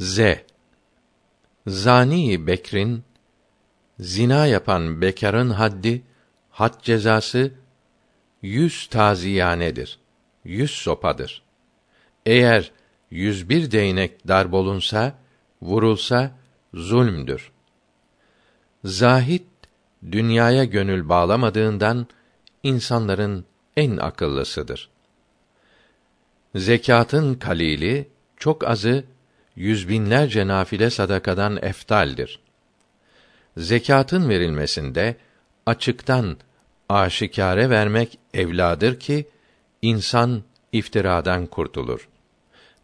Z Zani Bekrin zina yapan bekarın haddi had cezası yüz taziyanedir. Yüz sopadır. Eğer yüz bir değnek darbolunsa, vurulsa zulmdür. Zahid dünyaya gönül bağlamadığından insanların en akıllısıdır. Zekatın kalili çok azı yüz binlerce nafile sadakadan eftaldir. Zekatın verilmesinde açıktan aşikare vermek evladır ki insan iftiradan kurtulur.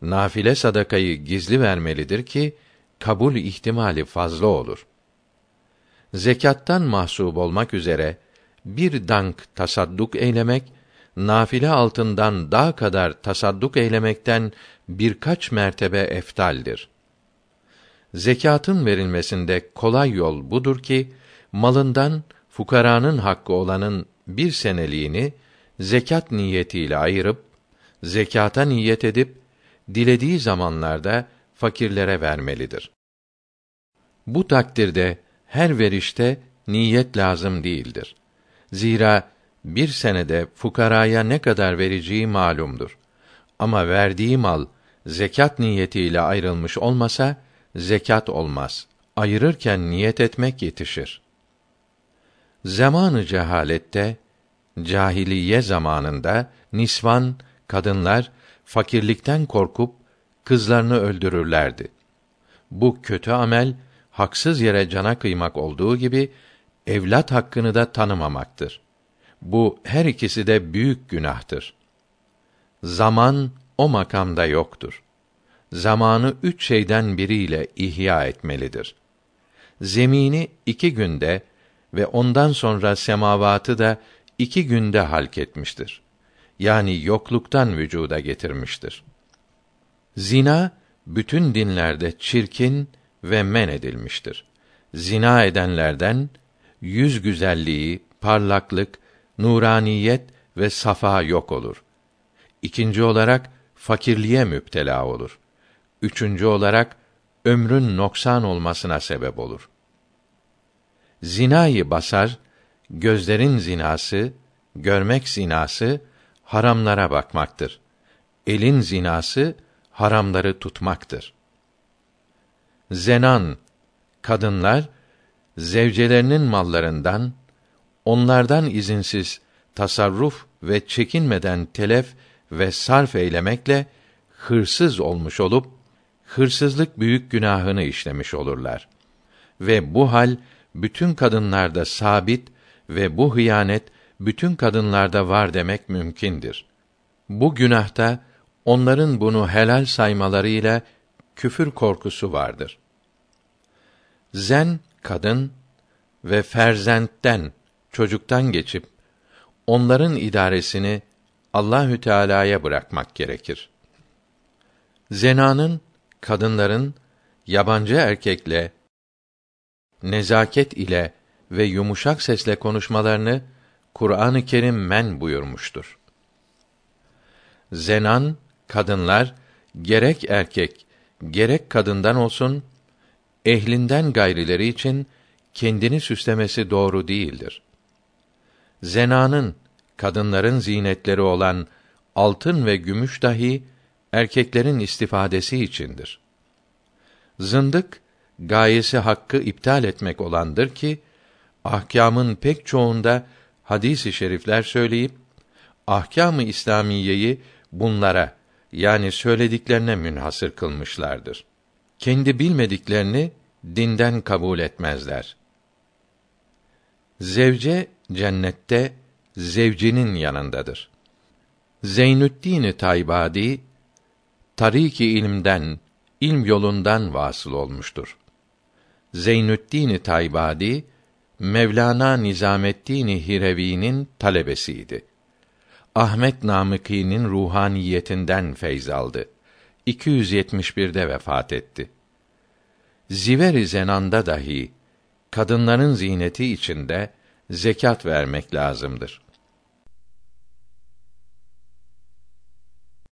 Nafile sadakayı gizli vermelidir ki kabul ihtimali fazla olur. Zekattan mahsub olmak üzere bir dank tasadduk eylemek nafile altından daha kadar tasadduk eylemekten birkaç mertebe eftaldir. Zekatın verilmesinde kolay yol budur ki malından fukaranın hakkı olanın bir seneliğini zekat niyetiyle ayırıp zekata niyet edip dilediği zamanlarda fakirlere vermelidir. Bu takdirde her verişte niyet lazım değildir. Zira bir senede fukaraya ne kadar vereceği malumdur. Ama verdiği mal zekat niyetiyle ayrılmış olmasa zekat olmaz. Ayırırken niyet etmek yetişir. Zamanı cehalette cahiliye zamanında nisvan kadınlar fakirlikten korkup kızlarını öldürürlerdi. Bu kötü amel haksız yere cana kıymak olduğu gibi evlat hakkını da tanımamaktır. Bu her ikisi de büyük günahtır. Zaman o makamda yoktur. Zamanı üç şeyden biriyle ihya etmelidir. Zemini iki günde ve ondan sonra semavatı da iki günde halk etmiştir. Yani yokluktan vücuda getirmiştir. Zina bütün dinlerde çirkin ve men edilmiştir. Zina edenlerden yüz güzelliği, parlaklık, nuraniyet ve safa yok olur. İkinci olarak fakirliğe müptela olur. Üçüncü olarak ömrün noksan olmasına sebep olur. Zinayı basar, gözlerin zinası, görmek zinası haramlara bakmaktır. Elin zinası haramları tutmaktır. Zenan kadınlar zevcelerinin mallarından onlardan izinsiz tasarruf ve çekinmeden telef ve sarf eylemekle hırsız olmuş olup hırsızlık büyük günahını işlemiş olurlar. Ve bu hal bütün kadınlarda sabit ve bu hıyanet bütün kadınlarda var demek mümkündür. Bu günahta onların bunu helal saymalarıyla küfür korkusu vardır. Zen kadın ve ferzentten çocuktan geçip onların idaresini Allahü Teala'ya bırakmak gerekir. Zenanın kadınların yabancı erkekle nezaket ile ve yumuşak sesle konuşmalarını Kur'an-ı Kerim men buyurmuştur. Zenan kadınlar gerek erkek gerek kadından olsun ehlinden gayrileri için kendini süslemesi doğru değildir. Zenanın kadınların zinetleri olan altın ve gümüş dahi erkeklerin istifadesi içindir. Zındık gayesi hakkı iptal etmek olandır ki ahkamın pek çoğunda hadis-i şerifler söyleyip ahkâm-ı İslamiyeyi bunlara yani söylediklerine münhasır kılmışlardır. Kendi bilmediklerini dinden kabul etmezler. Zevce cennette zevcinin yanındadır. Zeynüddin Taybadi tariki ilimden, ilm yolundan vasıl olmuştur. Zeynüddin Taybadi Mevlana Nizameddin Hirevi'nin talebesiydi. Ahmet Namıki'nin ruhaniyetinden feyz aldı. 271'de vefat etti. Ziver-i Zenan'da dahi kadınların zineti içinde zekat vermek lazımdır.